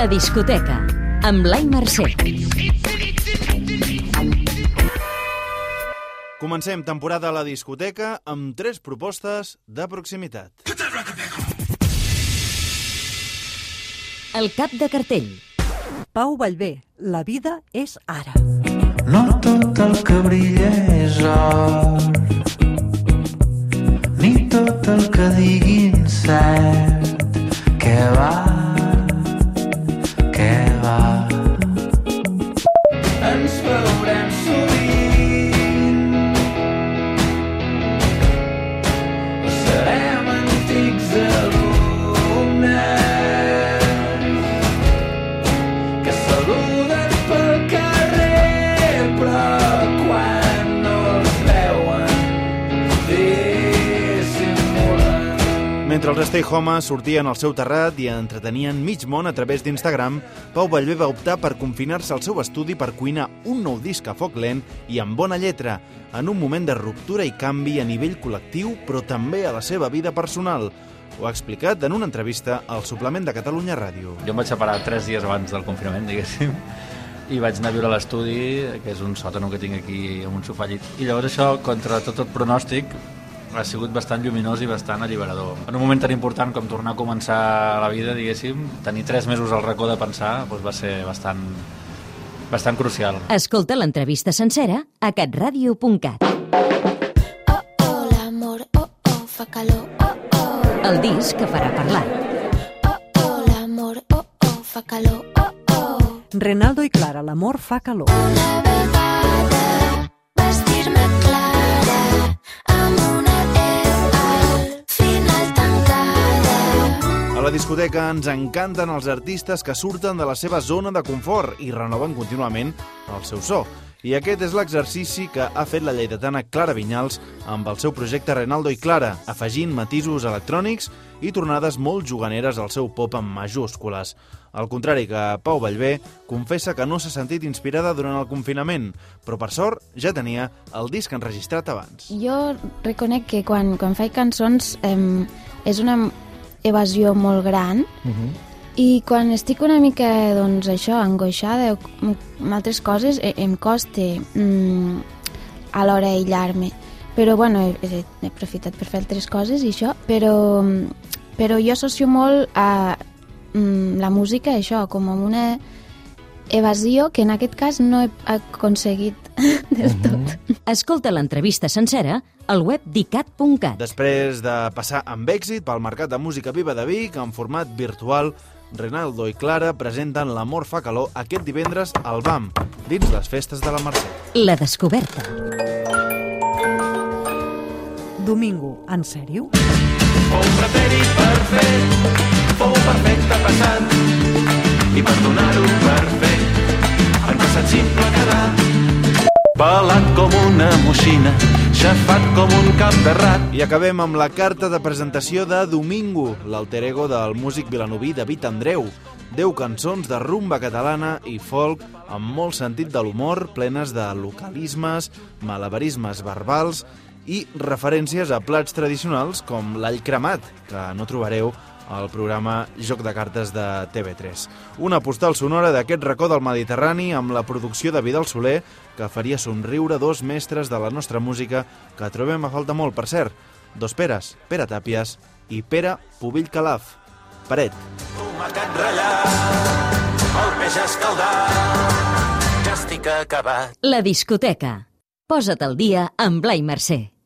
La discoteca, amb Blai Mercè. Comencem temporada a la discoteca amb tres propostes de proximitat. El cap de cartell. Pau Vallvé, la vida és ara. No tot el que brilla és or Ni tot el que diguin Ens Mentre els Stay Home sortien al seu terrat i entretenien mig món a través d'Instagram, Pau Vallvé va optar per confinar-se al seu estudi per cuinar un nou disc a foc lent i amb bona lletra, en un moment de ruptura i canvi a nivell col·lectiu, però també a la seva vida personal. Ho ha explicat en una entrevista al suplement de Catalunya Ràdio. Jo em vaig separar tres dies abans del confinament, diguéssim, i vaig anar a viure a l'estudi, que és un sòtano que tinc aquí amb un sofà llit. I llavors això, contra tot el pronòstic, ha sigut bastant lluminós i bastant alliberador. En un moment tan important com tornar a començar la vida, diguéssim, tenir tres mesos al racó de pensar doncs va ser bastant, bastant crucial. Escolta l'entrevista sencera a catradio.cat. Oh, oh, l'amor, oh, oh, fa calor, oh, oh. El disc que farà parlar. Oh, oh, l'amor, oh, oh, fa calor, oh, oh. Renaldo i Clara, l'amor fa calor. Una vegada vestir-me la discoteca ens encanten els artistes que surten de la seva zona de confort i renoven contínuament el seu so. I aquest és l'exercici que ha fet la lleidatana Clara Vinyals amb el seu projecte Renaldo i Clara, afegint matisos electrònics i tornades molt juganeres al seu pop amb majúscules. Al contrari que Pau Vallvé, confessa que no s'ha sentit inspirada durant el confinament, però per sort ja tenia el disc enregistrat abans. Jo reconec que quan, quan faig cançons eh, és una evasió molt gran i quan estic una mica, doncs, això, angoixada o amb altres coses, eh, em costa mm, alhora aïllar-me. Però, bueno, he, he, he aprofitat per fer altres coses i això, però, però jo associo molt a mm, la música, això, com a una evasió que en aquest cas no he aconseguit del tot. Escolta l'entrevista sencera al web dicat.cat. Després de passar amb èxit pel Mercat de Música Viva de Vic en format virtual, Renaldo i Clara presenten L'amor fa calor aquest divendres al BAM, dins les festes de la Mercè. La descoberta. Domingo, en sèrio? Fou pretèrit perfect, com una moixina xafat com un cap de rat I acabem amb la carta de presentació de Domingo, l'alter ego del músic vilanoví David Andreu. 10 cançons de rumba catalana i folk amb molt sentit de l'humor, plenes de localismes, malabarismes verbals i referències a plats tradicionals com l'all cremat, que no trobareu al programa Joc de Cartes de TV3. Una postal sonora d'aquest racó del Mediterrani amb la producció de Vidal Soler que faria somriure dos mestres de la nostra música que trobem a falta molt, per cert. Dos Peres, Pere Tàpies i Pere Pubill Calaf. Paret. tomacat ratllat el peix escaldat ja estic acabat La discoteca. Posa't al dia amb Blai Mercè.